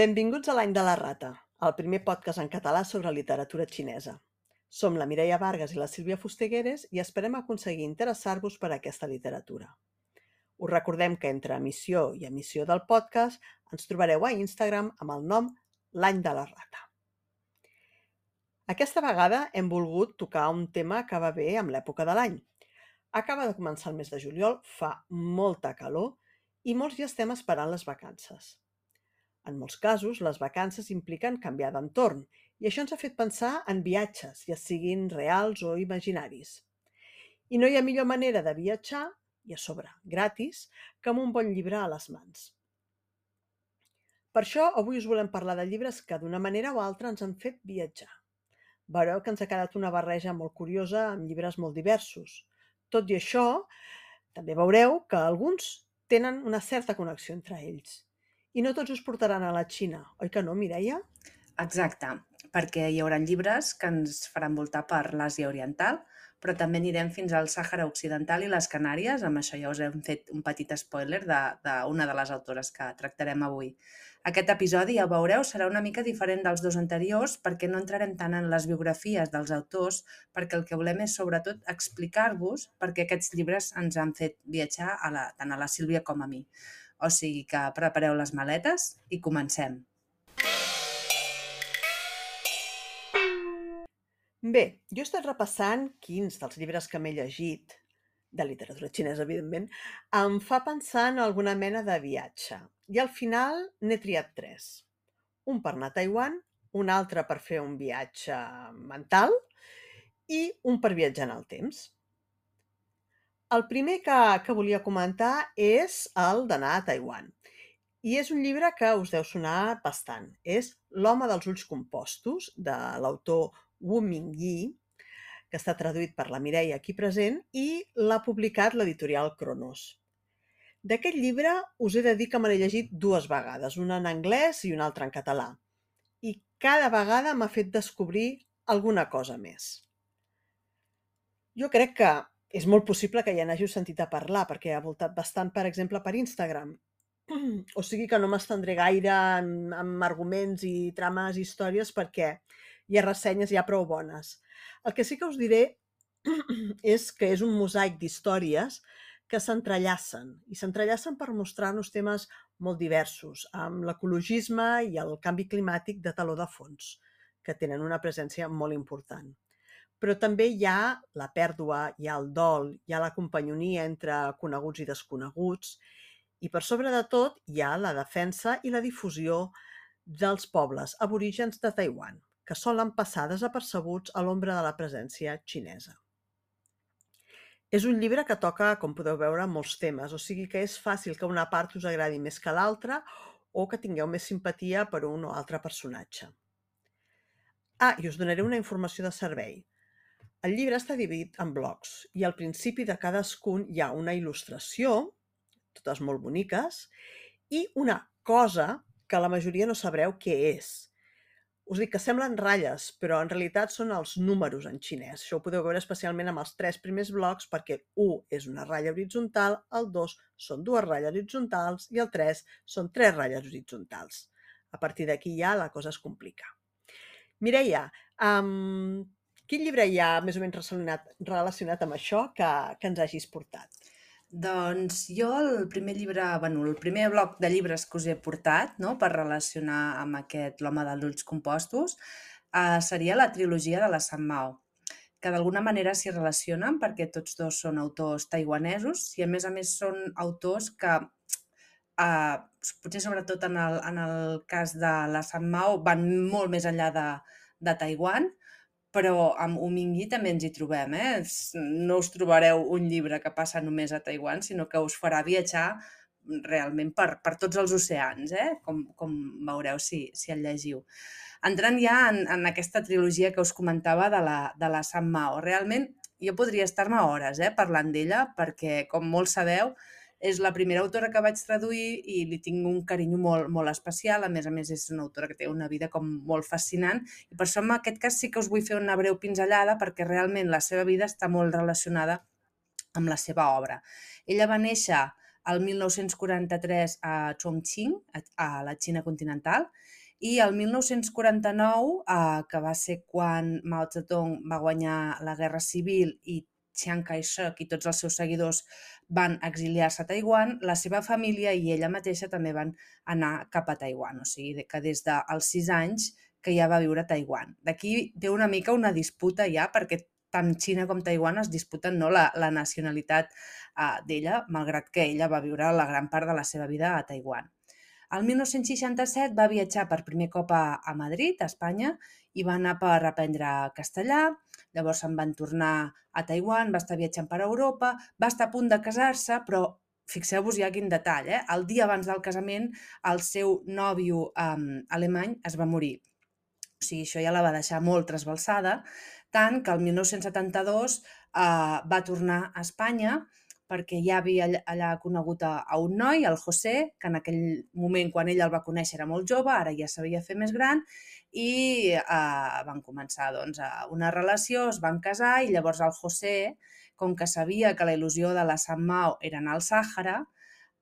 Benvinguts a l'Any de la Rata, el primer podcast en català sobre literatura xinesa. Som la Mireia Vargas i la Sílvia Fustegueres i esperem aconseguir interessar-vos per aquesta literatura. Us recordem que entre emissió i emissió del podcast ens trobareu a Instagram amb el nom L'Any de la Rata. Aquesta vegada hem volgut tocar un tema que va bé amb l'època de l'any. Acaba de començar el mes de juliol, fa molta calor i molts ja estem esperant les vacances. En molts casos, les vacances impliquen canviar d'entorn i això ens ha fet pensar en viatges, ja siguin reals o imaginaris. I no hi ha millor manera de viatjar, i a sobre gratis, que amb un bon llibre a les mans. Per això avui us volem parlar de llibres que d'una manera o altra ens han fet viatjar. Veureu que ens ha quedat una barreja molt curiosa amb llibres molt diversos. Tot i això, també veureu que alguns tenen una certa connexió entre ells. I no tots us portaran a la Xina, oi que no, Mireia? Exacte, perquè hi haurà llibres que ens faran voltar per l'Àsia Oriental, però també anirem fins al Sàhara Occidental i les Canàries. Amb això ja us hem fet un petit spoiler d'una de, de, de les autores que tractarem avui. Aquest episodi, ja ho veureu, serà una mica diferent dels dos anteriors perquè no entrarem tant en les biografies dels autors, perquè el que volem és sobretot explicar-vos perquè aquests llibres ens han fet viatjar a la, tant a la Sílvia com a mi. O sigui que prepareu les maletes i comencem. Bé, jo he estat repassant quins dels llibres que m'he llegit, de literatura xinesa, evidentment, em fa pensar en alguna mena de viatge. I al final n'he triat tres. Un per anar a Taiwan, un altre per fer un viatge mental i un per viatjar en el temps. El primer que que volia comentar és el d'anar a Taiwan. I és un llibre que us deu sonar bastant. És L'home dels ulls compostos, de l'autor Wu Mingyi, que està traduït per la Mireia aquí present, i l'ha publicat l'editorial Cronos. D'aquest llibre us he de dir que me l'he llegit dues vegades, una en anglès i una altra en català. I cada vegada m'ha fet descobrir alguna cosa més. Jo crec que és molt possible que ja n'hàgiu sentit a parlar, perquè ha voltat bastant, per exemple, per Instagram. O sigui que no m'estendré gaire en, en arguments i trames i històries perquè hi ha ressenyes ja prou bones. El que sí que us diré és que és un mosaic d'històries que s'entrellacen, i s'entrellacen per mostrar-nos temes molt diversos, amb l'ecologisme i el canvi climàtic de taló de fons, que tenen una presència molt important però també hi ha la pèrdua, hi ha el dol, hi ha la companyonia entre coneguts i desconeguts i per sobre de tot hi ha la defensa i la difusió dels pobles aborígens de Taiwan, que solen passar desapercebuts a l'ombra de la presència xinesa. És un llibre que toca, com podeu veure, molts temes, o sigui que és fàcil que una part us agradi més que l'altra o que tingueu més simpatia per un o altre personatge. Ah, i us donaré una informació de servei. El llibre està dividit en blocs i al principi de cadascun hi ha una il·lustració, totes molt boniques, i una cosa que la majoria no sabreu què és. Us dic que semblen ratlles, però en realitat són els números en xinès. Això ho podeu veure especialment amb els tres primers blocs perquè 1 és una ratlla horitzontal, el 2 són dues ratlles horitzontals i el 3 són tres ratlles horitzontals. A partir d'aquí ja la cosa es complica. Mireia, um, Quin llibre hi ha més o menys relacionat, relacionat amb això que, que ens hagis portat? Doncs jo el primer llibre, bueno, el primer bloc de llibres que us he portat, no, per relacionar amb aquest L'home dels ulls compostos, eh, seria la trilogia de la Sant Mao, que d'alguna manera s'hi relacionen perquè tots dos són autors taiwanesos i a més a més són autors que eh, potser sobretot en el, en el cas de la Sant Mao van molt més enllà de, de Taiwan però amb Humingyi també ens hi trobem, eh? No us trobareu un llibre que passa només a Taiwan, sinó que us farà viatjar realment per, per tots els oceans, eh? com, com veureu si, si el llegiu. Entrant ja en, en aquesta trilogia que us comentava de la, de la Sant Mao, realment jo podria estar-me hores eh, parlant d'ella, perquè, com molts sabeu, és la primera autora que vaig traduir i li tinc un carinyo molt, molt especial. A més a més, és una autora que té una vida com molt fascinant i per això en aquest cas sí que us vull fer una breu pinzellada perquè realment la seva vida està molt relacionada amb la seva obra. Ella va néixer el 1943 a Chongqing, a, la Xina continental, i el 1949, eh, que va ser quan Mao Zedong va guanyar la Guerra Civil i Chiang Kai-shek i tots els seus seguidors van exiliar-se a Taiwan, la seva família i ella mateixa també van anar cap a Taiwan, o sigui que des dels sis anys que ja va viure a Taiwan. D'aquí ve una mica una disputa ja, perquè tant Xina com Taiwan es disputen no, la, la nacionalitat uh, d'ella, malgrat que ella va viure la gran part de la seva vida a Taiwan. El 1967 va viatjar per primer cop a, a Madrid, a Espanya, i va anar per aprendre castellà, llavors se'n van tornar a Taiwan, va estar viatjant per Europa, va estar a punt de casar-se, però fixeu-vos ja quin detall, eh? el dia abans del casament el seu nòvio um, alemany es va morir. O sigui, això ja la va deixar molt trasbalsada, tant que el 1972 eh, va tornar a Espanya perquè ja havia allà conegut a, un noi, el José, que en aquell moment, quan ell el va conèixer, era molt jove, ara ja s'havia fet més gran, i eh, van començar doncs, una relació, es van casar i llavors el José, com que sabia que la il·lusió de la Sant Mao era anar al Sàhara,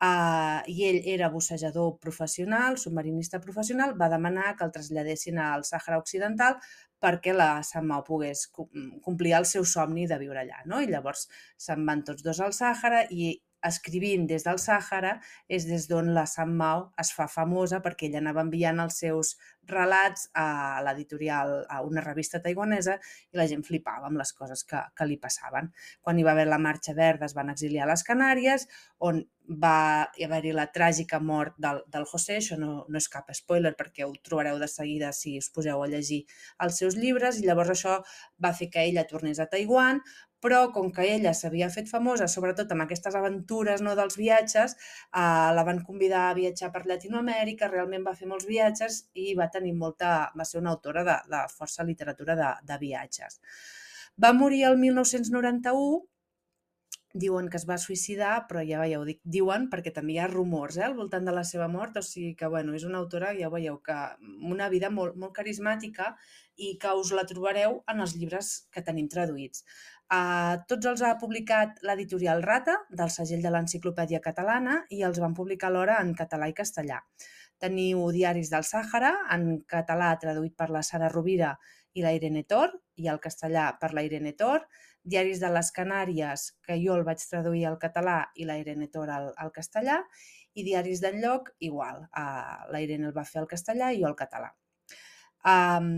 eh, i ell era bussejador professional, submarinista professional, va demanar que el traslladessin al Sàhara Occidental perquè la Mau pogués complir el seu somni de viure allà. No? I llavors se'n van tots dos al Sàhara i escrivint des del Sàhara és des d'on la Sant Mau es fa famosa perquè ella anava enviant els seus relats a l'editorial, a una revista taiwanesa i la gent flipava amb les coses que, que li passaven. Quan hi va haver la Marxa Verda es van exiliar a les Canàries, on va haver-hi la tràgica mort del, del José, això no, no és cap spoiler perquè ho trobareu de seguida si us poseu a llegir els seus llibres, i llavors això va fer que ella tornés a Taiwan, però com que ella s'havia fet famosa, sobretot amb aquestes aventures no, dels viatges, eh, la van convidar a viatjar per Llatinoamèrica, realment va fer molts viatges i va tenir molta, va ser una autora de, de força literatura de, de viatges. Va morir el 1991 diuen que es va suïcidar, però ja veieu, dic diuen perquè també hi ha rumors eh, al voltant de la seva mort, o sigui que bueno, és una autora, ja veieu, que una vida molt, molt carismàtica i que us la trobareu en els llibres que tenim traduïts. Uh, tots els ha publicat l'editorial Rata, del segell de l'Enciclopèdia Catalana, i els van publicar alhora en català i castellà. Teniu Diaris del Sàhara, en català traduït per la Sara Rovira i la Irene Tor, i el castellà per la Irene Tor, Diaris de les Canàries, que jo el vaig traduir al català i la Irene Tor al, al castellà, i Diaris d'enlloc, igual, uh, la Irene el va fer al castellà i jo al català. Um,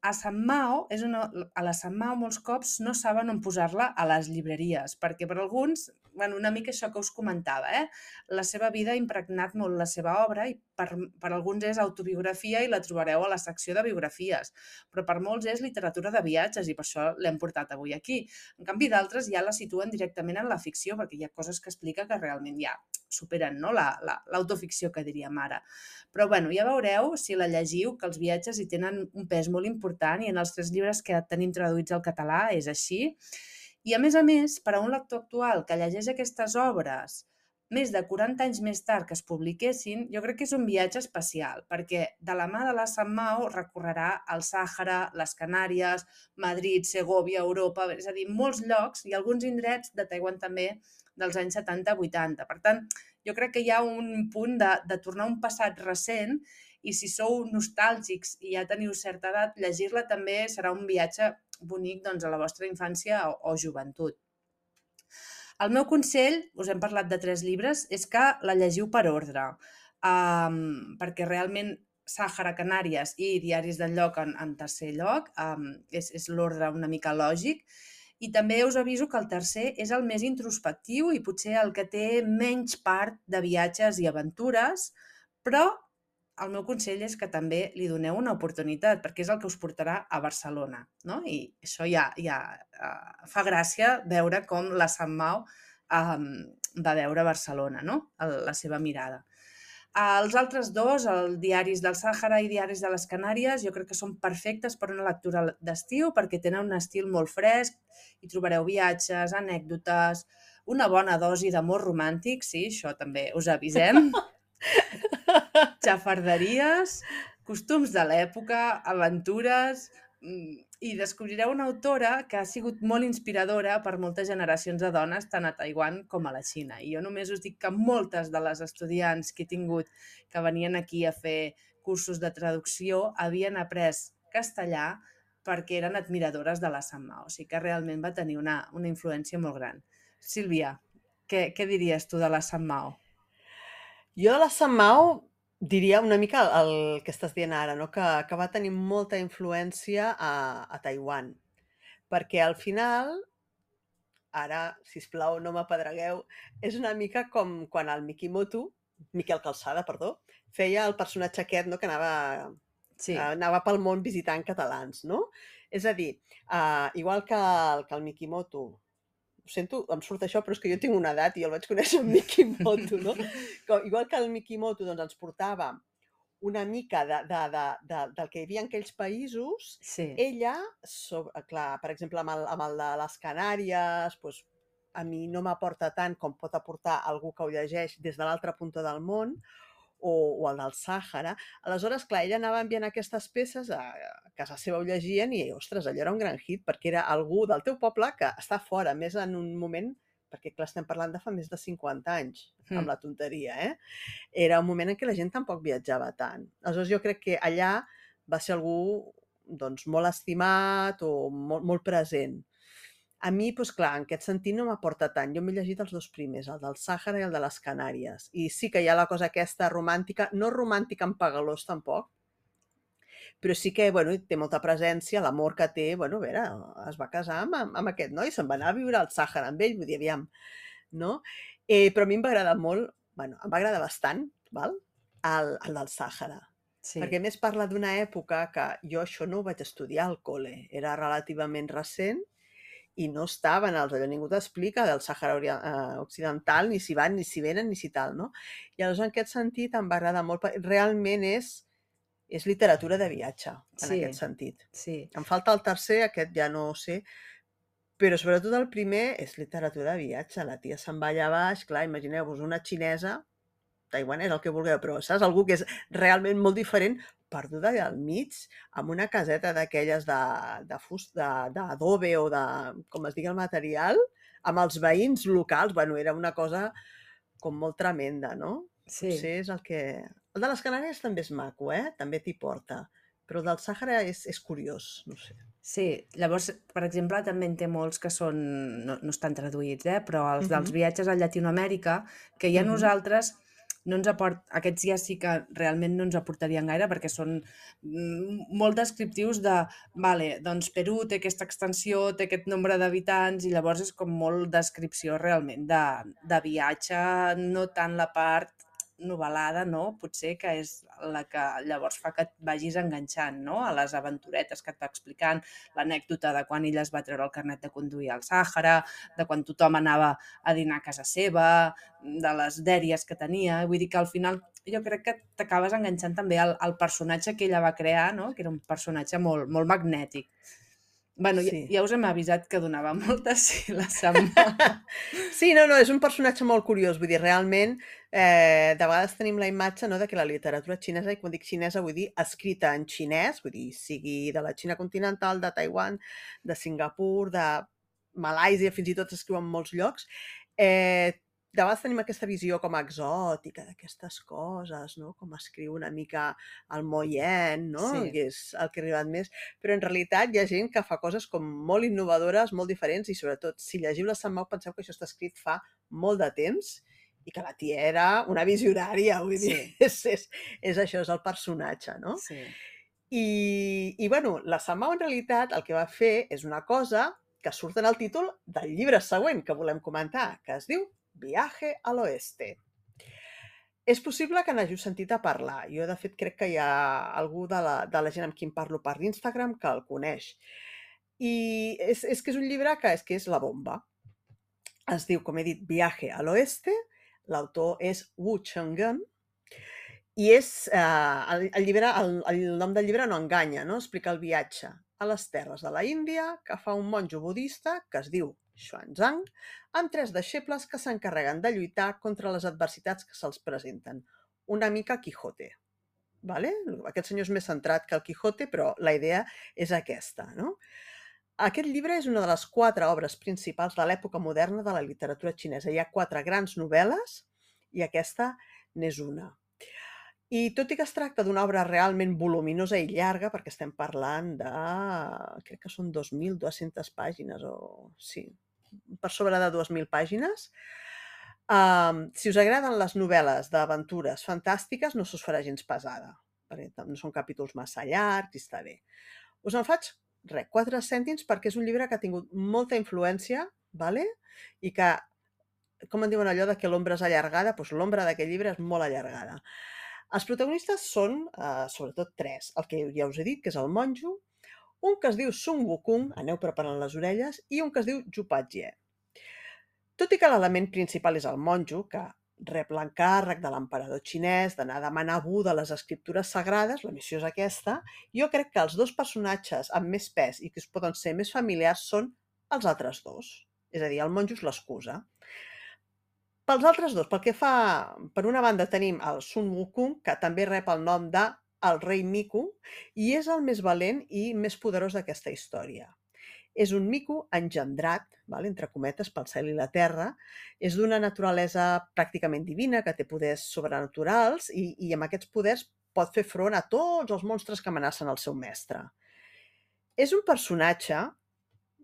a Sant Mao, és una, a la Sant Mao molts cops no saben on posar-la a les llibreries, perquè per alguns, bueno, una mica això que us comentava, eh? la seva vida ha impregnat molt la seva obra i per, per alguns és autobiografia i la trobareu a la secció de biografies, però per molts és literatura de viatges i per això l'hem portat avui aquí. En canvi, d'altres ja la situen directament en la ficció, perquè hi ha coses que explica que realment ja superen no? l'autoficció la, la, que diríem ara. Però bueno, ja veureu, si la llegiu, que els viatges hi tenen un pes molt important i en els tres llibres que tenim traduïts al català és així. I a més a més, per a un lector actual que llegeix aquestes obres més de 40 anys més tard que es publiquessin, jo crec que és un viatge especial, perquè de la mà de la Sant Mao recorrerà el Sàhara, les Canàries, Madrid, Segovia, Europa, és a dir, molts llocs i alguns indrets de Taiwan també dels anys 70-80. Per tant, jo crec que hi ha un punt de, de tornar un passat recent i si sou nostàlgics i ja teniu certa edat, llegir-la també serà un viatge bonic doncs, a la vostra infància o, o joventut. El meu consell, us hem parlat de tres llibres, és que la llegiu per ordre, um, perquè realment Sàhara, Canàries i Diaris del lloc en, en tercer lloc, um, és, és l'ordre una mica lògic, i també us aviso que el tercer és el més introspectiu i potser el que té menys part de viatges i aventures, però el meu consell és que també li doneu una oportunitat, perquè és el que us portarà a Barcelona. No? I això ja, ja uh, fa gràcia veure com la Sant Mau um, va veure Barcelona, no? la seva mirada. Els altres dos, el Diaris del Sàhara i Diaris de les Canàries, jo crec que són perfectes per una lectura d'estiu perquè tenen un estil molt fresc i trobareu viatges, anècdotes, una bona dosi d'amor romàntic, sí, això també us avisem, xafarderies, costums de l'època, aventures, mm, i descobrireu una autora que ha sigut molt inspiradora per moltes generacions de dones, tant a Taiwan com a la Xina. I jo només us dic que moltes de les estudiants que he tingut que venien aquí a fer cursos de traducció havien après castellà perquè eren admiradores de la San Mao. O sigui que realment va tenir una, una influència molt gran. Sílvia, què, què diries tu de la San Mao? Jo la San Mao diria una mica el que estàs dient ara, no? que, que va tenir molta influència a, a Taiwan. Perquè al final, ara, si us plau, no m'apedregueu, és una mica com quan el Mikimoto, Miquel Calçada, perdó, feia el personatge aquest no? que anava, Sí, anava pel món visitant catalans, no? És a dir, uh, igual que el, que el Mikimoto, sento, em surt això, però és que jo tinc una edat i el vaig conèixer en Mikimoto, no? Com, igual que el Mikimoto doncs, ens portava una mica de, de, de, de, del que hi havia en aquells països, sí, ella, so, clar, per exemple, amb el, amb el de les Canàries, doncs, a mi no m'aporta tant com pot aportar algú que ho llegeix des de l'altra punta del món, o, o el del Sàhara. Aleshores, clar, ella anava enviant aquestes peces a, a casa seva ho llegien i, ostres, allò era un gran hit perquè era algú del teu poble que està fora, més en un moment perquè clar, estem parlant de fa més de 50 anys, amb Mm. la tonteria, eh? Era un moment en què la gent tampoc viatjava tant. Aleshores, jo crec que allà va ser algú doncs, molt estimat o molt, molt present. A mi, doncs clar, en aquest sentit no m'aporta tant. Jo m'he llegit els dos primers, el del Sàhara i el de les Canàries. I sí que hi ha la cosa aquesta romàntica, no romàntica en pagalós tampoc, però sí que, bueno, té molta presència, l'amor que té, bueno, a veure, es va casar amb, amb, aquest noi, se'n va anar a viure al Sàhara amb ell, vull dir, aviam, no? Eh, però a mi em va agradar molt, bueno, em va agradar bastant, val? El, el del Sàhara, sí. perquè més parla d'una època que jo això no ho vaig estudiar al col·le, era relativament recent i no estaven els, allò ningú t'explica del Sàhara eh, Occidental, ni si van, ni si venen, ni si tal, no? I aleshores en aquest sentit em va agradar molt, realment és, és literatura de viatge, en Sí. aquest sentit. sí. Em falta el tercer, aquest ja no ho sé, però sobretot el primer és literatura de viatge. La tia se'n va allà baix, clar, imagineu-vos una xinesa, taiwanès, el que vulgueu, però saps? Algú que és realment molt diferent, perduda allà al mig, amb una caseta d'aquelles de, de fusta, d'adobe o de, com es digui el material, amb els veïns locals, bueno, era una cosa com molt tremenda, no? Sí. Potser és el que... El de les Canàries també és maco, eh? També t'hi porta. Però el del Sàhara és, és curiós, no sé. Sí, llavors, per exemple, també en té molts que són, no, no estan traduïts, eh? però els dels Mhm. viatges a Llatinoamèrica, que ja Mhm. nosaltres no ens aport... Aquests ja sí que realment no ens aportarien gaire perquè són mm, molt descriptius de, vale, doncs Perú té aquesta extensió, té aquest nombre d'habitants i llavors és com molt descripció realment de, de viatge, no tant la part novel·lada, no? Potser que és la que llavors fa que et vagis enganxant, no? A les aventuretes que et va explicant, l'anècdota de quan ella es va treure el carnet de conduir al Sàhara, de quan tothom anava a dinar a casa seva, de les dèries que tenia. Vull dir que al final jo crec que t'acabes enganxant també al, al personatge que ella va crear, no? que era un personatge molt, molt magnètic. Bueno, ja, Sí. ja us hem avisat que donava moltes sí, la setmana. Sí, no, no, és un personatge molt curiós, vull dir, realment, eh, de vegades tenim la imatge no, de que la literatura xinesa, i quan dic xinesa vull dir escrita en xinès, vull dir, sigui de la Xina continental, de Taiwan, de Singapur, de Malàisia, fins i tot s'escriu en molts llocs, eh, de vegades tenim aquesta visió com a exòtica d'aquestes coses, no? com escriu una mica el Moyen, no? Sí. que és el que ha arribat més, però en realitat hi ha gent que fa coses com molt innovadores, molt diferents i sobretot si llegiu la Sant Mau penseu que això està escrit fa molt de temps i que la tia era una visionària, vull dir, Sí. és, és, és això, és el personatge, no? Sí. I, I, bueno, la Samao en realitat el que va fer és una cosa que surt en el títol del llibre següent que volem comentar, que es diu Viaje a l'Oeste. És possible que n'hàgiu sentit a parlar. Jo, de fet, crec que hi ha algú de la, de la gent amb qui em parlo per Instagram que el coneix. I és, és que és un llibre que és, que és la bomba. Es diu, com he dit, Viaje a l'Oeste. L'autor és Wu Chenggen. I és, eh, el, el, llibre, el, el nom del llibre no enganya, no? Explica el viatge a les terres de la Índia que fa un monjo budista que es diu Xuanzang, amb tres deixebles que s'encarreguen de lluitar contra les adversitats que se'ls presenten. Una mica Quijote. Vale? Aquest senyor és més centrat que el Quijote, però la idea és aquesta. No? Aquest llibre és una de les quatre obres principals de l'època moderna de la literatura xinesa. Hi ha quatre grans novel·les i aquesta n'és una. I tot i que es tracta d'una obra realment voluminosa i llarga, perquè estem parlant de... crec que són 2.200 pàgines, o sí, per sobre de 2.000 pàgines, Um, si us agraden les novel·les d'aventures fantàstiques, no s'us farà gens pesada, perquè no són capítols massa llargs i està bé. Us en faig, res, quatre cèntims perquè és un llibre que ha tingut molta influència, vale? i que, com en diuen allò de que l'ombra és allargada, doncs l'ombra d'aquest llibre és molt allargada. Els protagonistes són, eh, sobretot, tres. El que ja us he dit, que és el monjo, un que es diu Sun Wukong, aneu preparant les orelles, i un que es diu Jupatje. Tot i que l'element principal és el monjo, que rep l'encàrrec de l'emperador xinès d'anar a demanar a Buda les escriptures sagrades, la missió és aquesta, jo crec que els dos personatges amb més pes i que es poden ser més familiars són els altres dos. És a dir, el monjo és l'excusa. Pels altres dos, pel que fa... Per una banda tenim el Sun Wukong, que també rep el nom de el rei Miku, i és el més valent i més poderós d'aquesta història. És un mico engendrat, val, entre cometes, pel cel i la terra. És d'una naturalesa pràcticament divina, que té poders sobrenaturals i, i amb aquests poders pot fer front a tots els monstres que amenacen el seu mestre. És un personatge,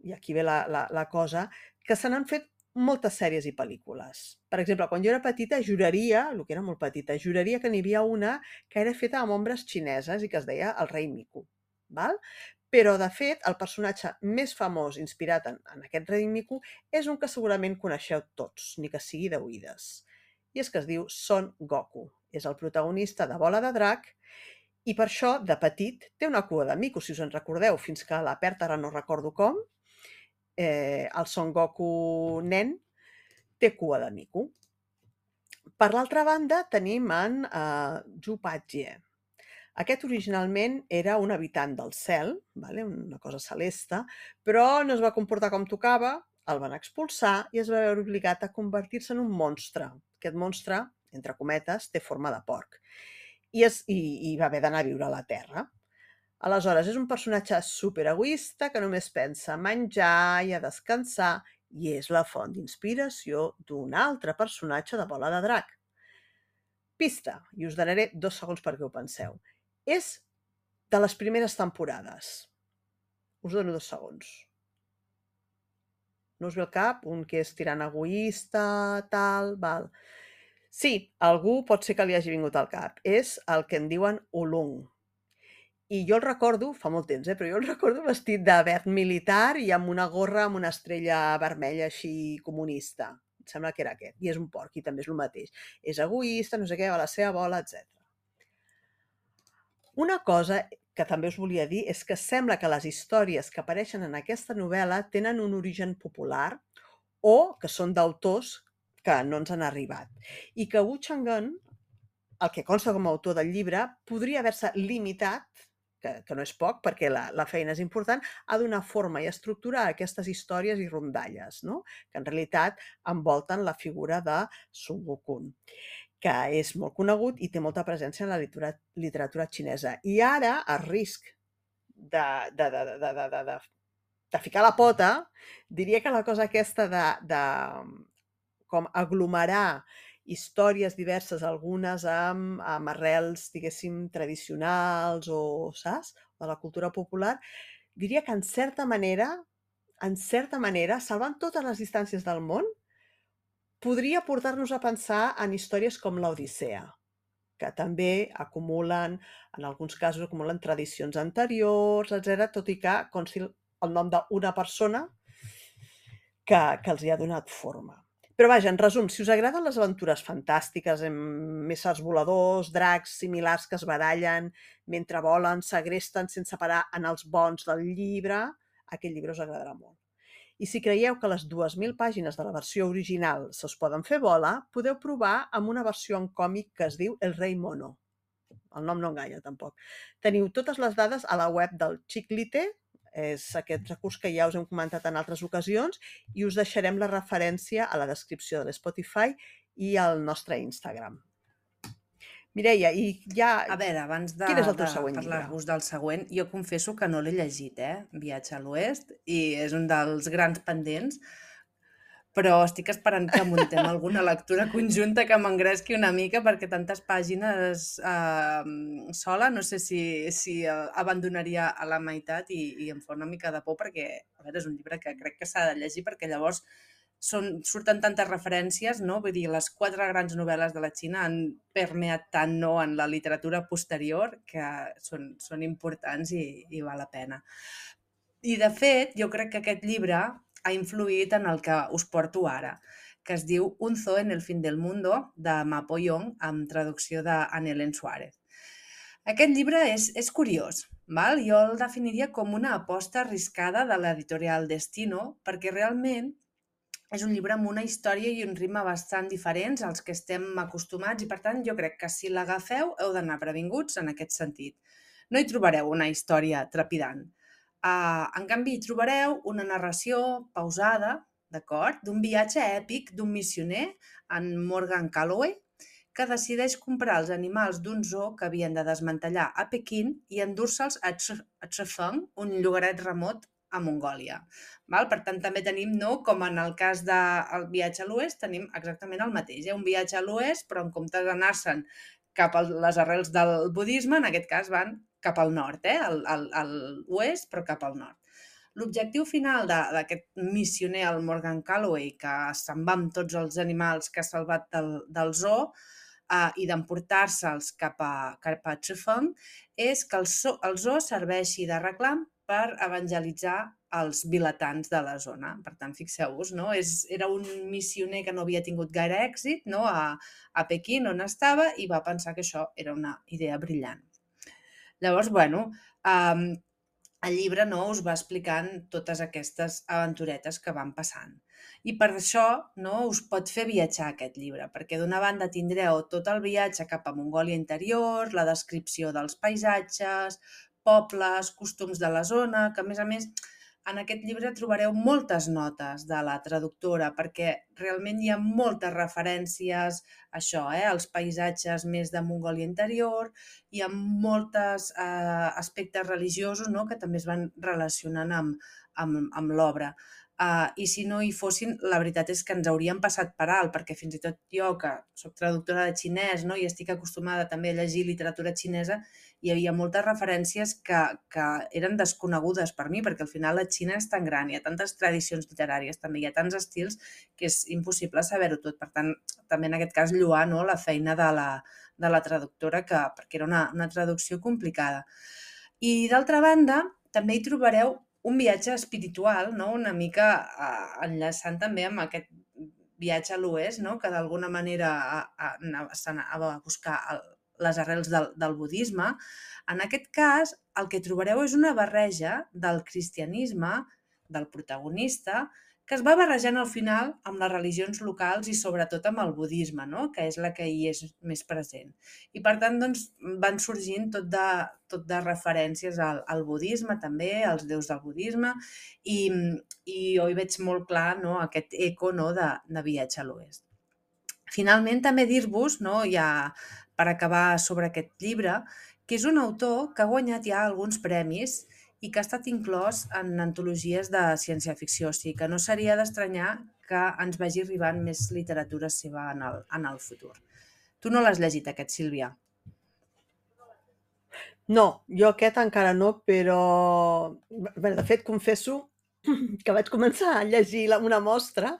i aquí ve la, la, la cosa, que se n'han fet moltes sèries i pel·lícules. Per exemple, quan jo era petita, juraria, el que era molt petita, juraria que n'hi havia una que era feta amb ombres xineses i que es deia El rei Mico. Val? Però, de fet, el personatge més famós inspirat en, en aquest rei Miku és un que segurament coneixeu tots, ni que sigui d'oïdes. I és que es diu Son Goku. És el protagonista de Bola de Drac i per això, de petit, té una cua de mico, si us en recordeu, fins que la perd ara no recordo com. Eh, el Son Goku nen té cua de mico. Per l'altra banda, tenim en eh, Zhu Patje, aquest originalment era un habitant del cel, vale? una cosa celeste, però no es va comportar com tocava, el van expulsar i es va veure obligat a convertir-se en un monstre. Aquest monstre, entre cometes, té forma de porc i, es, i, i va haver d'anar a viure a la Terra. Aleshores, és un personatge superegoista que només pensa a menjar i a descansar i és la font d'inspiració d'un altre personatge de Bola de Drac. Pista, i us donaré dos segons perquè ho penseu. És de les primeres temporades. Us dono dos segons. No us ve al cap? Un que és tirant egoista, tal, val. Sí, algú pot ser que li hagi vingut al cap. És el que en diuen Ulung. I jo el recordo, fa molt temps, eh, però jo el recordo vestit de verd militar i amb una gorra amb una estrella vermella així comunista. Em sembla que era aquest. I és un porc, i també és el mateix. És egoista, no sé què, va a la seva bola, etc. Una cosa que també us volia dir és que sembla que les històries que apareixen en aquesta novel·la tenen un origen popular o que són d'autors que no ens han arribat. I que Wu Chang'an, el que consta com a autor del llibre, podria haver-se limitat que, que no és poc perquè la, la feina és important, a donar forma i estructura a aquestes històries i rondalles, no? que en realitat envolten la figura de Sun Wukong que és molt conegut i té molta presència en la literatura, literatura xinesa. I ara, a risc de, de, de, de, de, de, de, de ficar la pota, diria que la cosa aquesta de, de com aglomerar històries diverses, algunes amb, amb arrels, diguéssim, tradicionals o, saps, de la cultura popular, diria que en certa manera, en certa manera, salvant totes les distàncies del món, podria portar-nos a pensar en històries com l'Odissea, que també acumulen, en alguns casos, acumulen tradicions anteriors, etc, tot i que consti el nom d'una persona que, que els hi ha donat forma. Però vaja, en resum, si us agraden les aventures fantàstiques amb éssers voladors, dracs similars que es barallen mentre volen, segresten sense parar en els bons del llibre, aquest llibre us agradarà molt. I si creieu que les 2.000 pàgines de la versió original se'ls poden fer bola, podeu provar amb una versió en còmic que es diu El rei mono. El nom no enganya, tampoc. Teniu totes les dades a la web del Chiclite, és aquest recurs que ja us hem comentat en altres ocasions, i us deixarem la referència a la descripció de l'Spotify i al nostre Instagram. Mireia, i ja... A veure, abans de, Quin és el teu de següent parlar-vos del següent, jo confesso que no l'he llegit, eh? Viatge a l'Oest, i és un dels grans pendents, però estic esperant que muntem alguna lectura conjunta que m'engresqui una mica, perquè tantes pàgines eh, sola no sé si, si abandonaria a la meitat i, i em fa una mica de por, perquè a veure, és un llibre que crec que s'ha de llegir, perquè llavors són, surten tantes referències, no? Vull dir, les quatre grans novel·les de la Xina han permeat tant no en la literatura posterior que són, són importants i, i val la pena. I, de fet, jo crec que aquest llibre ha influït en el que us porto ara, que es diu Un zoo en el fin del mundo, de Mapo Yong, amb traducció d'Anelen Suárez. Aquest llibre és, és curiós, val? jo el definiria com una aposta arriscada de l'editorial Destino, perquè realment és un llibre amb una història i un ritme bastant diferents als que estem acostumats i, per tant, jo crec que si l'agafeu heu d'anar previnguts en aquest sentit. No hi trobareu una història trepidant. Uh, en canvi, trobareu una narració pausada, d'acord, d'un viatge èpic d'un missioner, en Morgan Calloway, que decideix comprar els animals d'un zoo que havien de desmantellar a Pequín i endur-se'ls a, Chefeng, un llogaret remot a Mongòlia. Val? Per tant, també tenim, no, com en el cas del viatge a l'oest, tenim exactament el mateix. Eh? Un viatge a l'oest, però en comptes d'anar-se'n cap a les arrels del budisme, en aquest cas van cap al nord, eh? al, al, al oest, però cap al nord. L'objectiu final d'aquest missioner, el Morgan Calloway, que se'n va amb tots els animals que ha salvat del, del zoo eh, i d'emportar-se'ls cap a, cap a Chifeng, és que el, zoo, el zoo serveixi de reclam per evangelitzar els vilatans de la zona. Per tant, fixeu-vos, no? És, era un missioner que no havia tingut gaire èxit no? a, a Pequín, on estava, i va pensar que això era una idea brillant. Llavors, bueno, um, el llibre no us va explicant totes aquestes aventuretes que van passant. I per això no us pot fer viatjar aquest llibre, perquè d'una banda tindreu tot el viatge cap a Mongòlia interior, la descripció dels paisatges, pobles, costums de la zona, que a més a més en aquest llibre trobareu moltes notes de la traductora perquè realment hi ha moltes referències a això, eh, als paisatges més de Mongòlia interior, hi ha molts eh, aspectes religiosos no, que també es van relacionant amb, amb, amb l'obra. Uh, I si no hi fossin, la veritat és que ens haurien passat per alt, perquè fins i tot jo, que sóc traductora de xinès no, i estic acostumada també a llegir literatura xinesa, hi havia moltes referències que, que eren desconegudes per mi, perquè al final la Xina és tan gran, hi ha tantes tradicions literàries, també hi ha tants estils, que és impossible saber-ho tot. Per tant, també en aquest cas lluar no, la feina de la, de la traductora, que, perquè era una, una traducció complicada. I d'altra banda, també hi trobareu un viatge espiritual, no? una mica eh, enllaçant també amb aquest viatge a l'oest, no? que d'alguna manera s'anava a buscar el, les arrels del, del budisme. En aquest cas, el que trobareu és una barreja del cristianisme, del protagonista, que es va barrejant al final amb les religions locals i sobretot amb el budisme, no? que és la que hi és més present. I per tant doncs, van sorgint tot de, tot de referències al, al budisme també, als déus del budisme, i, i jo hi veig molt clar no? aquest eco no? de, de viatge a l'oest. Finalment, també dir-vos, no? ja per acabar sobre aquest llibre, que és un autor que ha guanyat ja alguns premis i que ha estat inclòs en antologies de ciència-ficció, o sigui que no seria d'estranyar que ens vagi arribant més literatura seva en el, en el futur. Tu no l'has llegit, aquest, Sílvia? No, jo aquest encara no, però bé, de fet confesso que vaig començar a llegir una mostra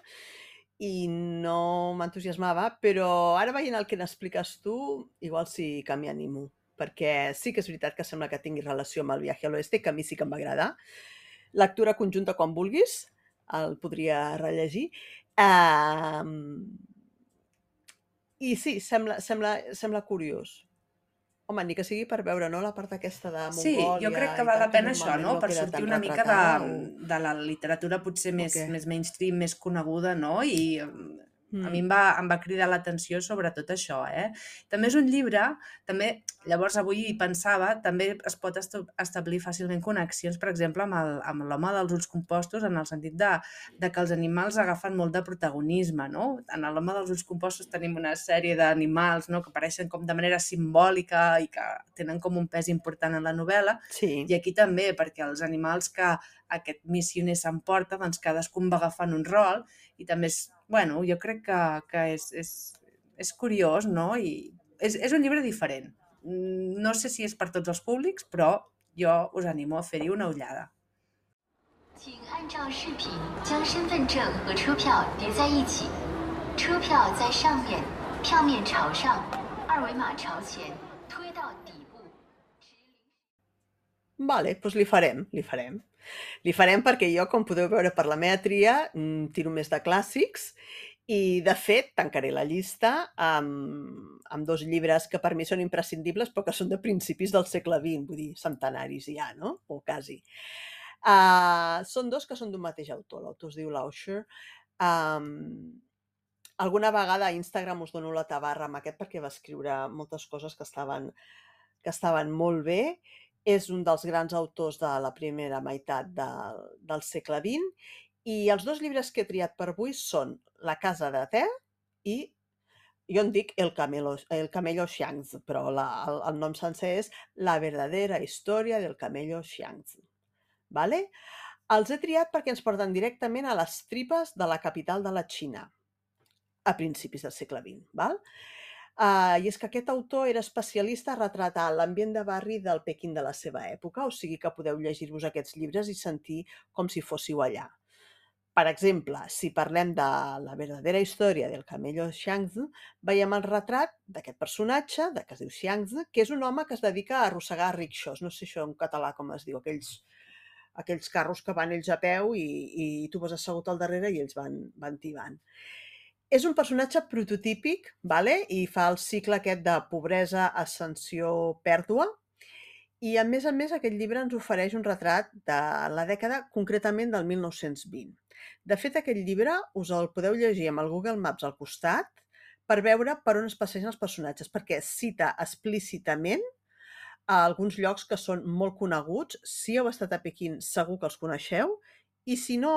i no m'entusiasmava, però ara veient el que n'expliques tu, igual sí que m'hi animo, perquè sí que és veritat que sembla que tingui relació amb el viatge a l'oeste, que a mi sí que em va agradar. Lectura conjunta quan vulguis, el podria rellegir. Um, I sí, sembla, sembla, sembla curiós. Home, ni que sigui per veure no, la part aquesta de Sí, jo crec que val la pena això, no? Per sortir una mica de, de la literatura potser més, okay. més mainstream, més coneguda, no? I mm. a mi em va, em va cridar l'atenció sobre tot això, eh? També és un llibre, també Llavors, avui hi pensava, també es pot establir fàcilment connexions, per exemple, amb l'home dels ulls compostos, en el sentit de, de que els animals agafen molt de protagonisme, no? En l'home dels ulls compostos tenim una sèrie d'animals no? que apareixen com de manera simbòlica i que tenen com un pes important en la novel·la, Sí. i aquí també, perquè els animals que aquest missioner s'emporta, doncs cadascun va agafant un rol, i també és, bueno, jo crec que, que és, és, és curiós, no? I és, és un llibre diferent. No sé si és per tots els públics, però jo us animo a fer-hi una ullada. 请按照视频将身份证和车票叠在一起，车票在上面，票面朝上，二维码朝前，推到底部。 Vale, doncs li farem, li farem. Li farem perquè jo, com podeu veure per la meva tria, mm, tiro més de clàssics i, de fet, tancaré la llista amb, amb dos llibres que per mi són imprescindibles però que són de principis del segle XX, vull dir, centenaris ja, no? O quasi. Uh, són dos que són d'un mateix autor, l'autor es diu Lauscher. Um, alguna vegada a Instagram us dono la tabarra amb aquest perquè va escriure moltes coses que estaven, que estaven molt bé. És un dels grans autors de la primera meitat del, del segle XX i els dos llibres que he triat per avui són La casa de te i jo en dic El Camelo, el Camello Xiangzi, però la, el, el nom sencer és La verdadera història del Camello Xiangzi. Vale? Els he triat perquè ens porten directament a les tripes de la capital de la Xina, a principis del segle XX. Val? Uh, I és que aquest autor era especialista a retratar l'ambient de barri del Pequín de la seva època, o sigui que podeu llegir-vos aquests llibres i sentir com si fóssiu allà. Per exemple, si parlem de la verdadera història del camello Xiangzi, veiem el retrat d'aquest personatge, de que es diu Xiangzi, que és un home que es dedica a arrossegar rickshaws, no sé això en català com es diu, aquells, aquells carros que van ells a peu i, i tu vas assegut al darrere i ells van, van tibant. És un personatge prototípic, vale? i fa el cicle aquest de pobresa, ascensió, pèrdua, i a més a més aquest llibre ens ofereix un retrat de la dècada concretament del 1920. De fet, aquest llibre us el podeu llegir amb el Google Maps al costat per veure per on es passegen els personatges, perquè cita explícitament a alguns llocs que són molt coneguts. Si heu estat a Pequín, segur que els coneixeu, i si no,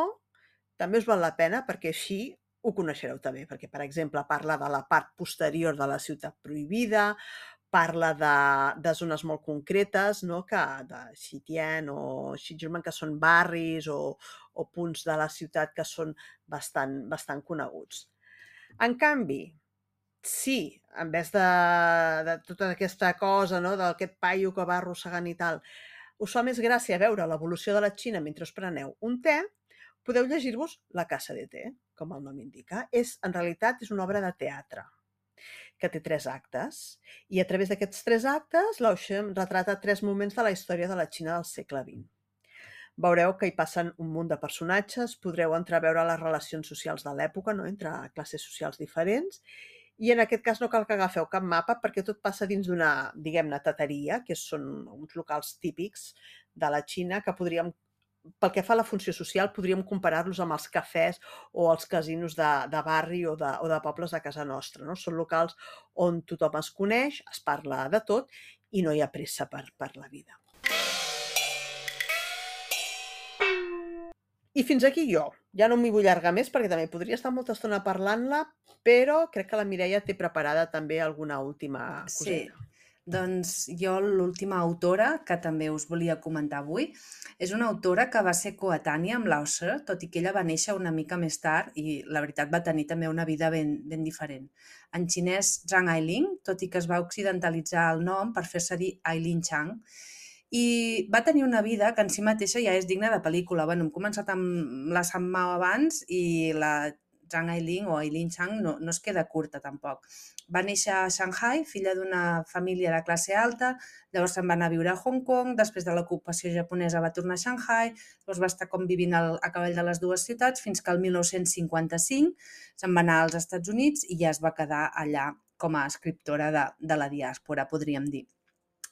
també us val la pena perquè així ho coneixereu també, perquè, per exemple, parla de la part posterior de la ciutat prohibida, parla de, de zones molt concretes, no? que de Xitian o Xijirman, que són barris o, o punts de la ciutat que són bastant, bastant coneguts. En canvi, si en vez de, de tota aquesta cosa, no? d'aquest paio que va arrossegant i tal, us fa més gràcia veure l'evolució de la Xina mentre us preneu un te, podeu llegir-vos La Casa de Té, com el nom indica. És, en realitat, és una obra de teatre que té tres actes. I a través d'aquests tres actes, l'Auxem retrata tres moments de la història de la Xina del segle XX. Veureu que hi passen un munt de personatges, podreu entreveure les relacions socials de l'època, no? entre classes socials diferents, i en aquest cas no cal que agafeu cap mapa perquè tot passa dins d'una, diguem-ne, tateria, que són uns locals típics de la Xina que podríem pel que fa a la funció social, podríem comparar-los amb els cafès o els casinos de, de barri o de, o de pobles de casa nostra. No? Són locals on tothom es coneix, es parla de tot i no hi ha pressa per, per la vida. I fins aquí jo. Ja no m'hi vull allargar més perquè també podria estar molta estona parlant-la, però crec que la Mireia té preparada també alguna última coseta. Sí, doncs jo l'última autora que també us volia comentar avui és una autora que va ser coetània amb Lausser, tot i que ella va néixer una mica més tard i la veritat va tenir també una vida ben, ben diferent. En xinès Zhang Ailing, tot i que es va occidentalitzar el nom per fer-se dir Ailing Chang, i va tenir una vida que en si mateixa ja és digna de pel·lícula. Bueno, hem començat amb la San Mao abans i la Zhang Ailing o Ailing Chang no, no es queda curta tampoc. Va néixer a Shanghai, filla d'una família de classe alta, llavors se'n va anar a viure a Hong Kong, després de l'ocupació japonesa va tornar a Shanghai, llavors va estar com vivint al, a cavall de les dues ciutats fins que el 1955 se'n va anar als Estats Units i ja es va quedar allà com a escriptora de, de la diàspora, podríem dir.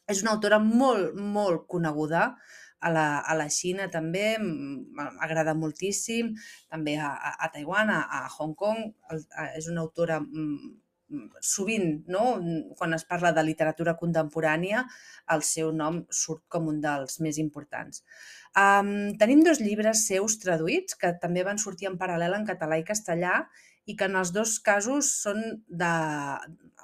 És una autora molt, molt coneguda a la, a la Xina també, m'agrada moltíssim, també a, a, a Taiwan, a, a Hong Kong, el, a, és una autora sovint, no? quan es parla de literatura contemporània, el seu nom surt com un dels més importants. Um, tenim dos llibres seus traduïts que també van sortir en paral·lel en català i castellà i que en els dos casos són de,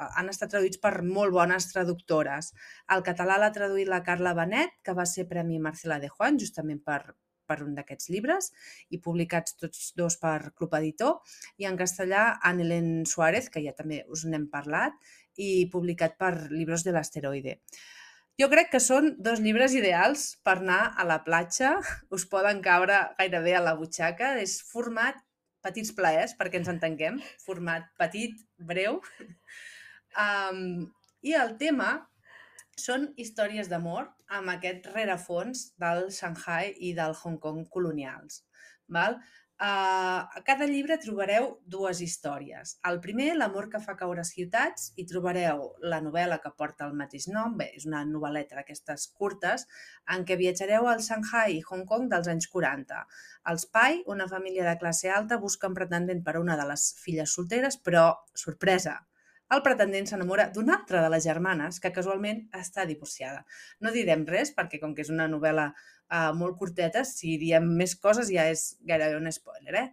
han estat traduïts per molt bones traductores. Al català l'ha traduït la Carla Benet, que va ser Premi Marcela de Juan, justament per, per un d'aquests llibres i publicats tots dos per Club Editor, i en castellà Anelén Suárez, que ja també us n'hem parlat, i publicat per Libros de l'Asteroide. Jo crec que són dos llibres ideals per anar a la platja, us poden caure gairebé a la butxaca, és format petits plaers, perquè ens entenguem, format petit, breu. Um, I el tema són històries d'amor amb aquest rerefons del Shanghai i del Hong Kong colonials. Val? Uh, a cada llibre trobareu dues històries. El primer, L'amor que fa caure ciutats, i trobareu la novel·la que porta el mateix nom, bé, és una novel·leta d'aquestes curtes, en què viatjareu al Shanghai i Hong Kong dels anys 40. Els Pai, una família de classe alta, busquen pretendent per una de les filles solteres, però, sorpresa, el pretendent s'enamora d'una altra de les germanes que casualment està divorciada. No direm res perquè com que és una novel·la uh, molt curteta, si diem més coses ja és gairebé un spoiler. Eh?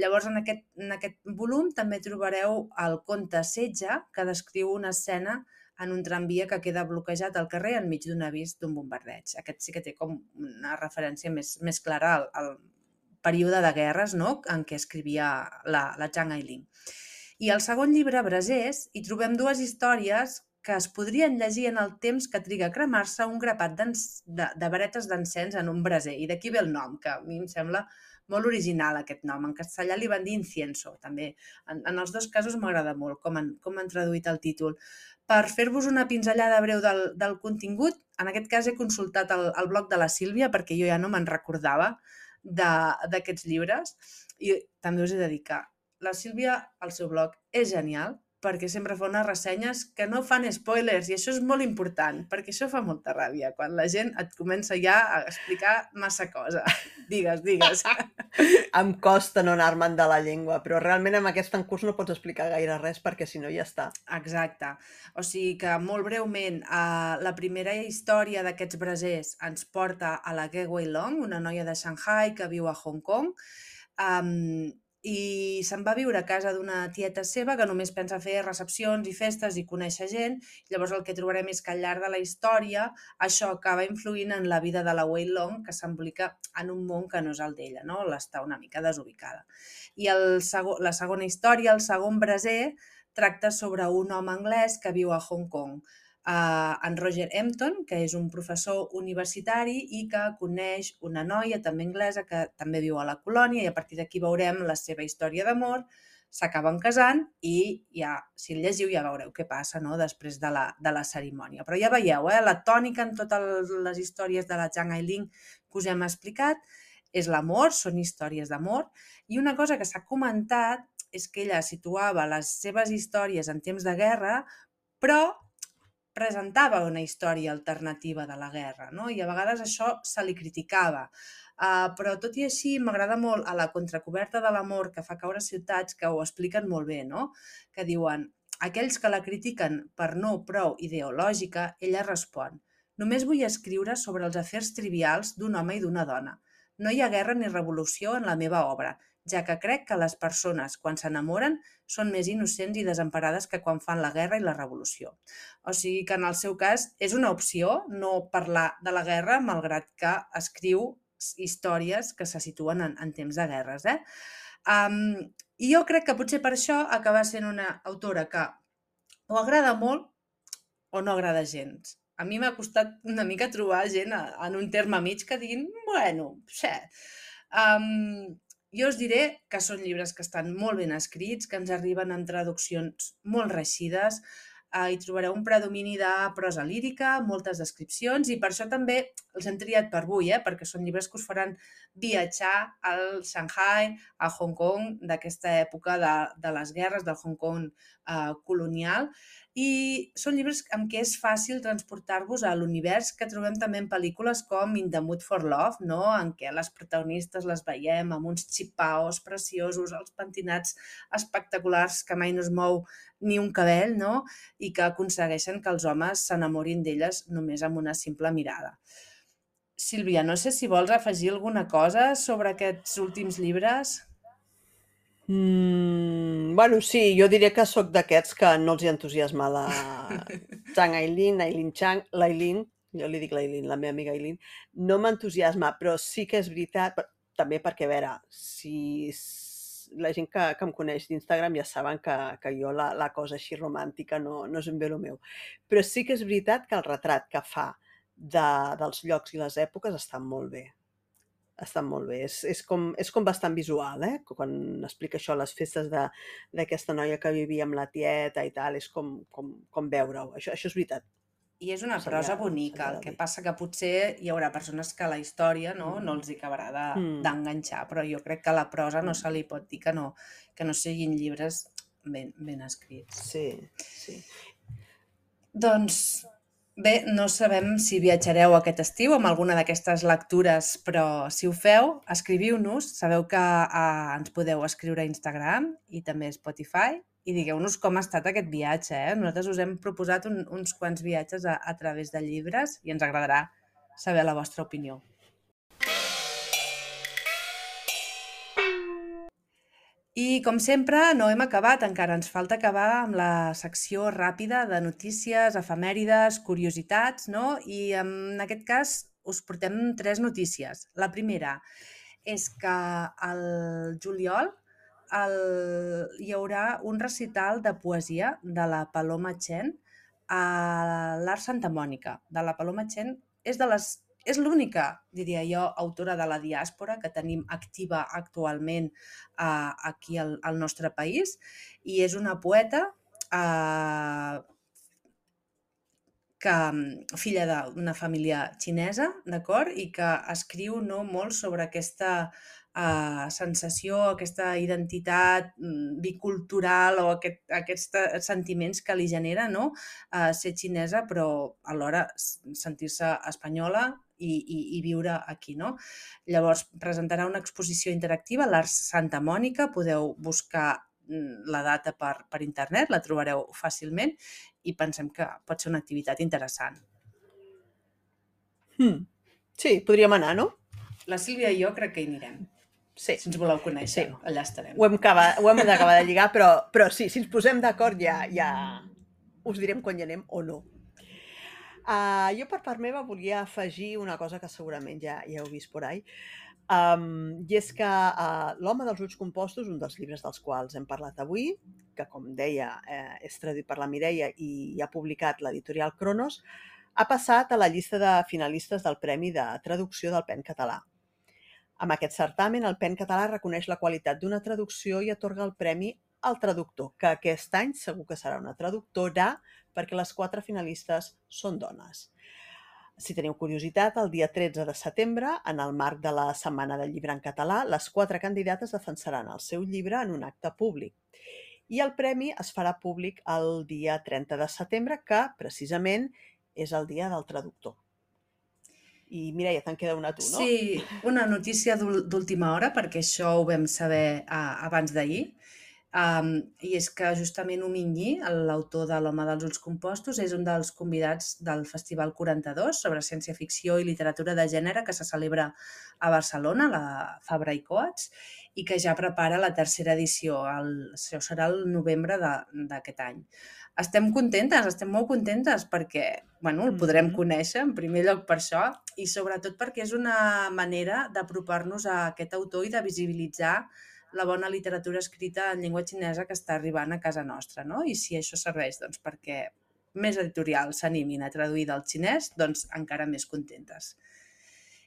Llavors, en aquest, en aquest volum també trobareu el conte Setge, que descriu una escena en un tramvia que queda bloquejat al carrer enmig d'un avís d'un bombardeig. Aquest sí que té com una referència més, més clara al, al període de guerres no? en què escrivia la, la Zhang Ailing. I al segon llibre, Brasers, hi trobem dues històries que es podrien llegir en el temps que triga a cremar-se un grapat de, de varetes d'encens en un braser. I d'aquí ve el nom, que a mi em sembla molt original aquest nom. En castellà li van dir incienso, també. En, en els dos casos m'agrada molt com han, com han traduït el títol. Per fer-vos una pinzellada breu del, del contingut, en aquest cas he consultat el, el blog de la Sílvia perquè jo ja no me'n recordava d'aquests llibres i també us he de dir que la Sílvia, al seu blog, és genial perquè sempre fa unes ressenyes que no fan spoilers i això és molt important perquè això fa molta ràbia quan la gent et comença ja a explicar massa cosa. digues, digues. em costa no anar-me'n de la llengua, però realment amb aquest encurs no pots explicar gaire res perquè si no ja està. Exacte. O sigui que molt breument, eh, la primera història d'aquests brasers ens porta a la Ge Wei Long, una noia de Shanghai que viu a Hong Kong, um, i se'n va viure a casa d'una tieta seva que només pensa fer recepcions i festes i conèixer gent. Llavors el que trobarem és que al llarg de la història això acaba influint en la vida de la Wei Long, que s'emplica en un món que no és el d'ella, no? l'està una mica desubicada. I el segon, la segona història, el segon braser, tracta sobre un home anglès que viu a Hong Kong a en Roger Empton, que és un professor universitari i que coneix una noia també anglesa que també viu a la colònia i a partir d'aquí veurem la seva història d'amor, s'acaben casant i ja, si el llegiu ja veureu què passa no? després de la, de la cerimònia. Però ja veieu, eh? la tònica en totes les històries de la Zhang Ailing que us hem explicat és l'amor, són històries d'amor, i una cosa que s'ha comentat és que ella situava les seves històries en temps de guerra, però presentava una història alternativa de la guerra, no? i a vegades això se li criticava. Uh, però tot i així m'agrada molt a la contracoberta de l'amor que fa caure ciutats que ho expliquen molt bé, no? que diuen aquells que la critiquen per no prou ideològica, ella respon Només vull escriure sobre els afers trivials d'un home i d'una dona. No hi ha guerra ni revolució en la meva obra ja que crec que les persones, quan s'enamoren, són més innocents i desemparades que quan fan la guerra i la revolució. O sigui que en el seu cas és una opció no parlar de la guerra, malgrat que escriu històries que se situen en, en temps de guerres. Eh? Um, I jo crec que potser per això acaba sent una autora que o agrada molt o no agrada gens. A mi m'ha costat una mica trobar gent en un terme mig que diguin, bueno, sí. Um, jo us diré que són llibres que estan molt ben escrits, que ens arriben en traduccions molt reixides, eh, hi trobareu un predomini de prosa lírica, moltes descripcions, i per això també els hem triat per avui, eh? perquè són llibres que us faran viatjar al Shanghai, a Hong Kong, d'aquesta època de, de les guerres, del Hong Kong eh, colonial, i són llibres amb què és fàcil transportar-vos a l'univers que trobem també en pel·lícules com In the Mood for Love, no? en què les protagonistes les veiem amb uns xipaos preciosos, els pentinats espectaculars que mai no es mou ni un cabell, no? i que aconsegueixen que els homes s'enamorin d'elles només amb una simple mirada. Sílvia, no sé si vols afegir alguna cosa sobre aquests últims llibres. Mm, bueno, sí, jo diria que sóc d'aquests que no els hi entusiasma la Zhang Aileen, Aileen Chang, l'Aileen, jo li dic l'Aileen, la meva amiga Aileen, no m'entusiasma, però sí que és veritat, també perquè, a veure, si la gent que, que em coneix d'Instagram ja saben que, que jo la, la cosa així romàntica no, no és ben bé el meu. Però sí que és veritat que el retrat que fa de, dels llocs i les èpoques està molt bé. Estan molt bé. És, és, com, és com bastant visual, eh? Quan explica això, les festes de- d'aquesta noia que vivia amb la tieta i tal, és com, com, com veure-ho. Això, això és veritat. I és una Seria- prosa bonica, el que passa que potser hi haurà persones que la història no, no Mm. els hi acabarà de- Mm. d'enganxar, però jo crec que la prosa no Mm. se li pot dir que no, que no siguin llibres ben, ben escrits. Sí, sí. Doncs bé, no sabem si viatjareu aquest estiu amb alguna d'aquestes lectures, però si ho feu, escriviu-nos. Sabeu que eh, ens podeu escriure a Instagram i també a Spotify i digueu-nos com ha estat aquest viatge. Eh? Nosaltres us hem proposat un, uns quants viatges a, a través de llibres i ens agradarà saber la vostra opinió. I com sempre, no hem acabat, encara ens falta acabar amb la secció ràpida de notícies, efemèrides, curiositats, no? I en aquest cas us portem tres notícies. La primera és que al juliol el, hi haurà un recital de poesia de la Paloma Chen a l'Art Santa Mònica. De la Paloma Chen és de les és l'única, diria jo, autora de la diàspora que tenim activa actualment eh, aquí al, al nostre país i és una poeta eh, que, mm, filla d'una família xinesa, d'acord? I que escriu no, molt sobre aquesta eh, sensació, aquesta identitat mm, bicultural o aquest, aquests ta- sentiments que li genera no? eh, ser xinesa però alhora sentir-se espanyola i, i, i viure aquí. No? Llavors, presentarà una exposició interactiva a l'Art Santa Mònica, podeu buscar mm, la data per, per internet, la trobareu fàcilment i pensem que pot ser una activitat interessant. Hmm. Sí, podríem anar, no? La Sílvia i jo crec que hi anirem. Sí. Si ens voleu conèixer, Sí. allà estarem. Ho hem, acabat, ho hem d'acabar de lligar, però, però sí, si ens posem d'acord ja, ja us direm quan hi anem o no. Uh, jo per part meva volia afegir una cosa que segurament ja, ja heu vist por ahí, um, i és que uh, L'home dels ulls compostos, un dels llibres dels quals hem parlat avui, que com deia eh, és traduït per la Mireia i ha publicat l'editorial Cronos, ha passat a la llista de finalistes del Premi de Traducció del PEN català. Amb aquest certamen, el PEN català reconeix la qualitat d'una traducció i atorga el premi al traductor, que aquest any segur que serà una traductora, perquè les quatre finalistes són dones. Si teniu curiositat, el dia 13 de setembre, en el marc de la Setmana del Llibre en Català, les quatre candidates defensaran el seu llibre en un acte públic. I el premi es farà públic el dia 30 de setembre, que precisament és el dia del traductor. I Mireia, te'n queda una a tu, no? Sí, una notícia d'última hora, perquè això ho vam saber uh, abans d'ahir, um, i és que justament Omingui, l'autor de L'home dels ulls compostos, és un dels convidats del Festival 42 sobre ciència-ficció i literatura de gènere que se celebra a Barcelona, la Fabra i Coats, i que ja prepara la tercera edició. El, això serà el novembre d'aquest any. Estem contentes, estem molt contentes perquè bueno, el podrem Mhm. conèixer en primer lloc per això i sobretot perquè és una manera d'apropar-nos a aquest autor i de visibilitzar la bona literatura escrita en llengua xinesa que està arribant a casa nostra, no? I si això serveix doncs, perquè més editorials s'animin a traduir del xinès, doncs encara més contentes.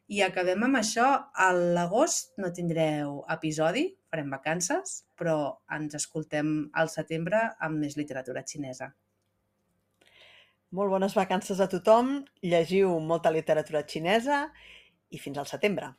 I acabem amb això. A l'agost no tindreu episodi, farem vacances, però ens escoltem al setembre amb més literatura xinesa. Molt bones vacances a tothom, llegiu molta literatura xinesa i fins al setembre.